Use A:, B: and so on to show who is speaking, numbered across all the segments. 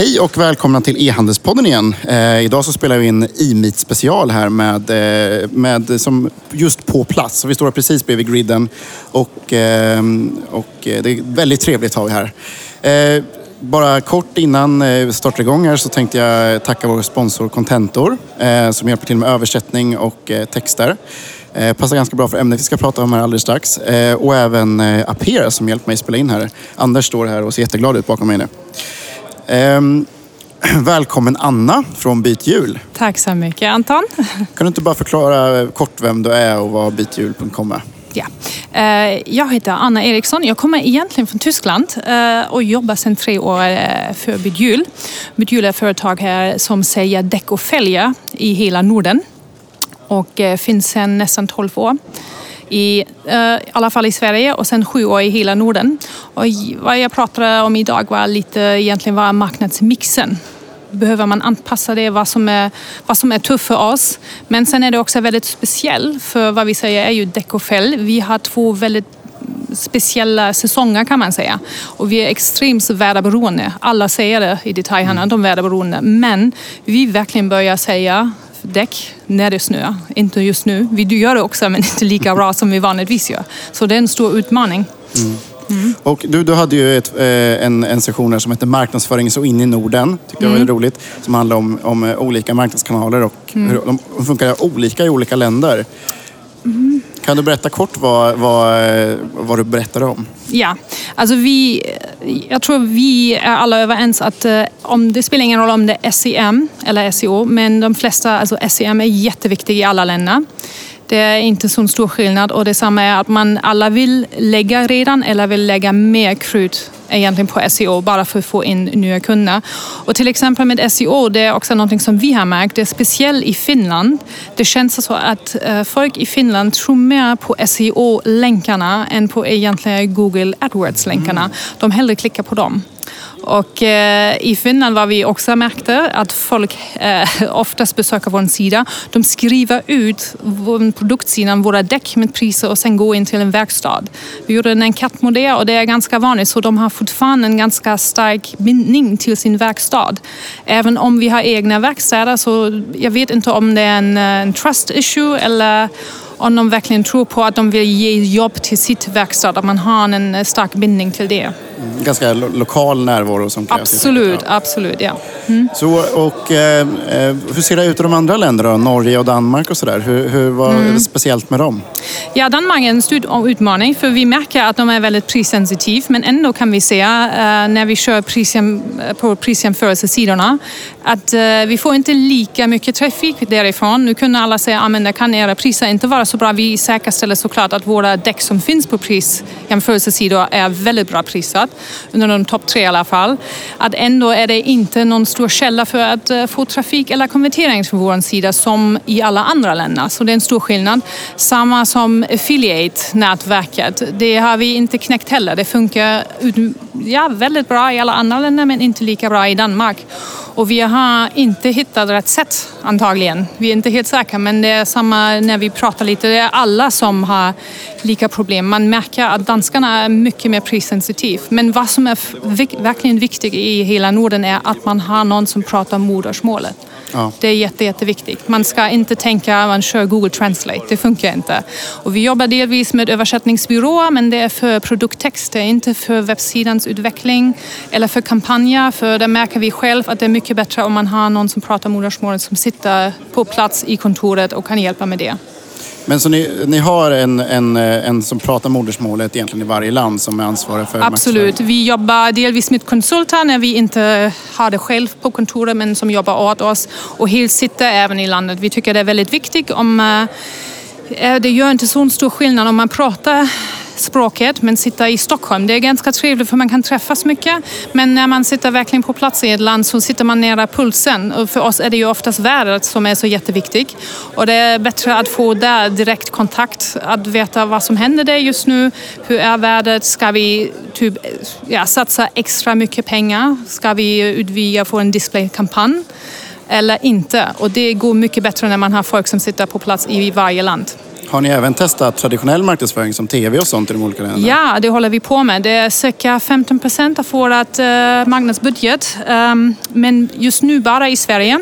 A: Hej och välkomna till e-handelspodden igen. Eh, idag så spelar vi in e-meet special här med, eh, med, som just på plats. Så vi står precis bredvid griden och, eh, och eh, det är väldigt trevligt har vi här. Eh, bara kort innan eh, vi startar igång här så tänkte jag tacka vår sponsor Contentor eh, som hjälper till med översättning och eh, texter. Passar ganska bra för ämnet vi ska prata om här alldeles strax. Och även Apera som hjälpt mig spela in här. Anders står här och ser jätteglad ut bakom mig nu. Ehm, välkommen Anna från Byt Hjul.
B: Tack så mycket Anton.
A: Kan du inte bara förklara kort vem du är och vad bythjul.com är?
B: Ja. Eh, jag heter Anna Eriksson. Jag kommer egentligen från Tyskland eh, och jobbar sedan tre år eh, för Bythjul. Bythjul är ett företag här som säljer däck och fälgar i hela Norden och finns sedan nästan 12 år i, uh, i alla fall i Sverige och sen sju år i hela Norden. Och vad jag pratade om idag var lite egentligen var marknadsmixen behöver man anpassa det, vad som, är, vad som är tufft för oss. Men sen är det också väldigt speciellt, för vad vi säger är ju däck och fäll. Vi har två väldigt speciella säsonger kan man säga. Och vi är extremt väderberoende. Alla säger det i detaljhandeln, de är väderberoende. Men vi verkligen börjar säga däck när det snöar. Inte just nu. Vi gör det också men inte lika bra som vi vanligtvis gör. Så det är en stor utmaning. Mm.
A: Mm. Och du, du hade ju ett, eh, en, en session här som hette Marknadsföring så in i Norden. Tyckte jag var mm. roligt. Som handlar om, om eh, olika marknadskanaler och mm. hur de funkar olika i olika länder. Kan du berätta kort vad, vad, vad du berättade om?
B: Ja, alltså vi, jag tror vi är alla överens att eh, om, det spelar ingen roll om det är SEM eller SEO, men de flesta, alltså SEM är jätteviktigt i alla länder. Det är inte så stor skillnad och detsamma är att man alla vill lägga redan eller vill lägga mer krut egentligen på SEO bara för att få in nya kunder. Och till exempel med SEO, det är också något som vi har märkt, det är speciellt i Finland. Det känns så att eh, folk i Finland tror mer på SEO-länkarna än på egentligen Google AdWords-länkarna. Mm. De hellre klickar på dem. Och eh, i Finland var vi också märkte att folk eh, oftast besöker vår sida. De skriver ut produktsidan våra däck med priser och sen går in till en verkstad. Vi gjorde en enkätmodell och det är ganska vanligt så de har fortfarande en ganska stark bindning till sin verkstad. Även om vi har egna verkstäder så jag vet inte om det är en, eh, en trust issue eller om de verkligen tror på att de vill ge jobb till sitt verkstad, att man har en eh, stark bindning till det.
A: Mm, ganska lo lokal närvaro som
B: krävs. Absolut, absolut. Ja.
A: Mm. Så, och, eh, eh, hur ser det ut i de andra länderna? Norge och Danmark och sådär. Hur, hur, vad mm. är det speciellt med dem?
B: Ja, Danmark är en stor utmaning för vi märker att de är väldigt prissensitiva men ändå kan vi se eh, när vi kör prisjäm, på prisjämförelsesidorna att eh, vi får inte lika mycket trafik därifrån. Nu kunde alla säga att det kan era priser inte vara så bra. Vi säkerställer såklart att våra däck som finns på prisjämförelsesidor är väldigt bra prissatt, under de topp tre i alla fall. Att ändå är det inte någon stor källa för att eh, få trafik eller konvertering från vår sida som i alla andra länder. Så det är en stor skillnad. Samma som affiliate-nätverket. Det har vi inte knäckt heller. Det funkar ja, väldigt bra i alla andra länder men inte lika bra i Danmark. Och vi har inte hittat rätt sätt antagligen. Vi är inte helt säkra men det är samma när vi pratar lite. Det är alla som har lika problem. Man märker att danskarna är mycket mer prissensitiva. Men vad som är verkligen viktigt i hela Norden är att man har någon som pratar modersmålet. Ja. Det är jätte, jätteviktigt. Man ska inte tänka att man kör Google Translate, det funkar inte. Och vi jobbar delvis med översättningsbyråer men det är för produkttexter, inte för webbsidans utveckling eller för kampanjer. För där märker vi själv att det är mycket bättre om man har någon som pratar modersmålet som sitter på plats i kontoret och kan hjälpa med det.
A: Men så ni, ni har en, en, en som pratar modersmålet egentligen i varje land som är ansvarig för
B: Absolut. Vi jobbar delvis med konsulter när vi inte har det själv på kontoret men som jobbar åt oss och helt sitter även i landet. Vi tycker det är väldigt viktigt om eh, det gör inte så stor skillnad om man pratar språket men sitta i Stockholm. Det är ganska trevligt för man kan träffas mycket. Men när man sitter verkligen på plats i ett land så sitter man nära pulsen. Och för oss är det ju oftast vädret som är så jätteviktigt. Och det är bättre att få där direkt kontakt, att veta vad som händer där just nu. Hur är vädret? Ska vi typ, ja, satsa extra mycket pengar? Ska vi utvidga få en displaykampanj? Eller inte? Och det går mycket bättre när man har folk som sitter på plats i varje land.
A: Har ni även testat traditionell marknadsföring som tv och sånt i de olika länderna?
B: Ja, det håller vi på med. Det är cirka 15 procent av vår uh, eh, marknadsbudget. Um, men just nu bara i Sverige.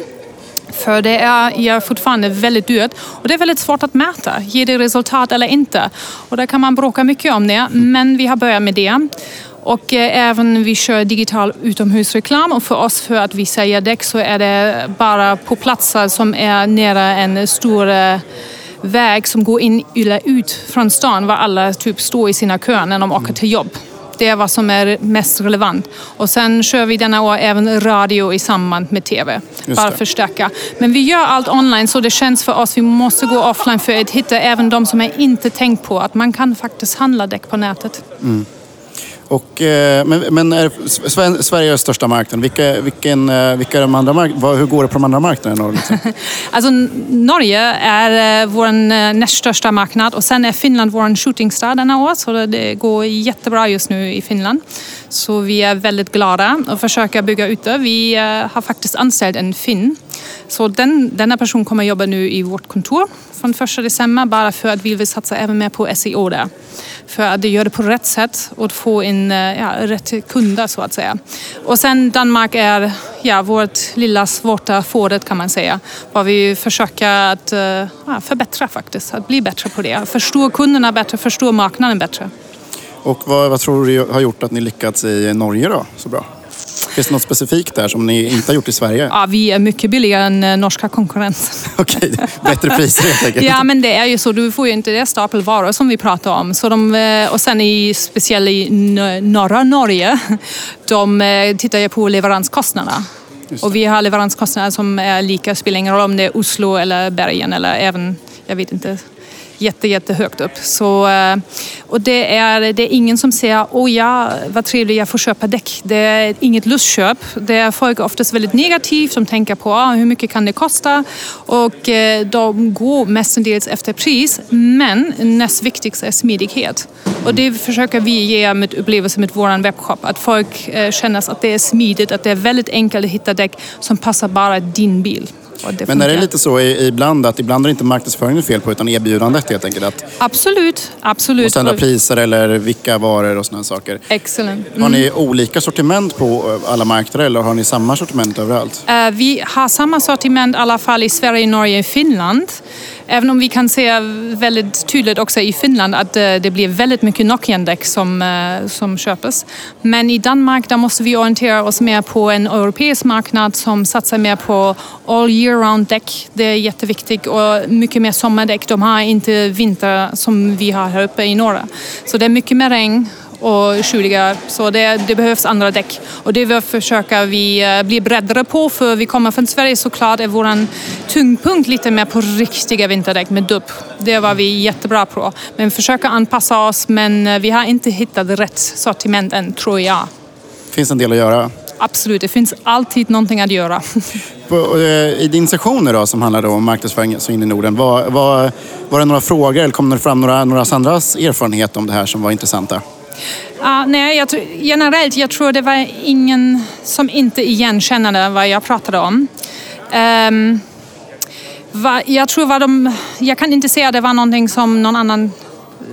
B: För det är ja, fortfarande väldigt dyrt och det är väldigt svårt att mäta. Ger det resultat eller inte? Och där kan man bråka mycket om det, men vi har börjat med det. Och eh, även vi kör digital utomhusreklam och för oss för att vi säljer däck så är det bara på platser som är nära en stor eh, väg som går in eller ut från stan var alla typ står i sina köer när de åker till jobb. Det är vad som är mest relevant. Och sen kör vi denna år även radio i samband med TV. Bara förstärka. Men vi gör allt online så det känns för oss, vi måste gå offline för att hitta även de som jag inte tänkt på att man kan faktiskt handla däck på nätet.
A: Och, eh, men men är Sven- Sverige är största marknaden. Vilka, vilken, eh, vilka är de andra mark- vad, Hur går det på de andra marknaderna? Liksom?
B: Alltså Norge är eh, vår näst största marknad och sen är Finland vår shootingstar denna år så det- går jättebra just nu i Finland. Så vi är väldigt glada och försöker bygga ut det. Vi har faktiskt anställt en finn. Så den, denna person kommer jobba nu i vårt kontor från 1 december bara för att vi vill satsa även mer på SEO där. För att det gör det på rätt sätt och få in eh, ja, rätt kunder så att säga. Och sen Danmark är ja, vårt lilla svarta fåret kan man säga. Vad vi försöker att eh, ja, förbättra faktiskt, att bli bättre på det. Förstå kunderna bättre, förstå marknaden bättre.
A: Och vad, vad tror du har gjort att ni lyckats i Norge då, så bra? Finns det något specifikt där som ni inte har gjort i Sverige?
B: Ja, vi är mycket billigare än eh, norska konkurrenter.
A: Okej, bättre priser helt enkelt.
B: Ja, men det är ju så. Du får ju inte det stapel varor som vi pratar om. Så de, eh, och sen i, speciellt i norra Norge, de eh, tittar ju på leveranskostnaderna. Och vi har leveranskostnader som är lika, spelar ingen roll om det är Oslo eller Bergen eller även, jag vet inte, jätte, jättehögt upp. Så, eh, och det är, det är ingen som säger åh ja, vad trevligt jag får köpa däck. Det är inget lustköp. Det är folk oftast väldigt negativt som tänker på ah, hur mycket kan det kosta och eh, de går mestadels efter pris. Men näst viktigast är smidighet. Och det försöker vi ge med upplevelsen med vår webbshop. Att folk eh, känner att det är smidigt, att det är väldigt enkelt att hitta däck som passar bara din bil. Och
A: Men är det lite så ibland att ibland är det inte marknadsföringen fel på utan erbjudandet helt enkelt? Att
B: Absolut, absolut.
A: måste ändra
B: Och-
A: priser eller vilka varor och sådana saker.
B: Excellent.
A: Har ni olika sortiment på eh, alla marknader eller har ni samma sortiment överallt?
B: Eh, Vi har samma sortiment i alla fall i Sverige, Norge och Finland. Även om vi kan se väldigt tydligt också i Finland att eh, det blir väldigt mycket Nokian-däck som, eh, som köps. Men i Danmark där måste vi orientera oss mer på en europeisk marknad som satsar mer på all year round däck. Det är jätteviktigt och mycket mer sommardäck. De har inte vinter som vi har här uppe i norra. Så det är mycket mer regn och kyliga. Så det, det behövs andra däck. Och det vill försöka vi eh, bli breddare på för vi kommer från Sverige såklart är våran tyngdpunkt lite mer på riktiga vinterdäck med dubb. Det var vi jättebra på. Men försöka anpassa oss men eh, vi har inte hittat rätt sortiment än tror jag.
A: finns en del att göra.
B: Absolut, det finns alltid någonting att göra.
A: Eh, I din session då, som handlade om marknadsföring in i Norden, var, var, var det några frågor eller kom det fram några, några Sandras erfarenhet om det här som var intressanta?
B: Uh, nej, jag tror, generellt, jag tror det var ingen som inte igenkände vad jag pratade om. Um, va, jag tror vad de, jag kan inte säga att det var någonting som någon annan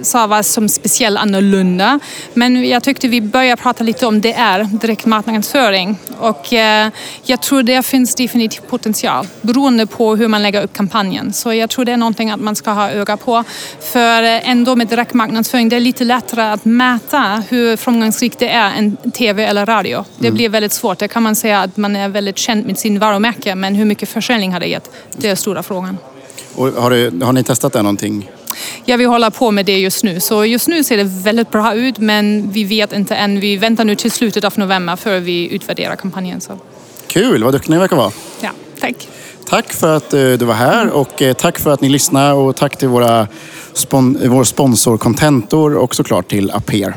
B: sa var som speciellt annorlunda. Men jag tyckte vi började prata lite om DR, direktmarknadsföring. Och eh, jag tror det finns definitivt potential beroende på hur man lägger upp kampanjen. Så jag tror det är någonting att man ska ha öga på. För eh, ändå med direktmarknadsföring, det är lite lättare att mäta hur framgångsrikt det är än TV eller radio. Det blir väldigt svårt. Det kan man säga att man är väldigt känd med sin varumärke, men hur mycket försäljning har det gett? Det är stora frågan.
A: Och har, du, har ni testat det någonting?
B: Ja, vi håller på med det just nu. Så just nu ser det väldigt bra ut, men vi vet inte än. Vi väntar nu till slutet av november för vi utvärderar kampanjen. Så.
A: Kul, vad duktiga ni verkar vara.
B: Ja, tack.
A: Tack för att eh, du var här och eh, tack för att ni lyssnade och tack till våra spon- vår sponsor Contentor och såklart till Aper.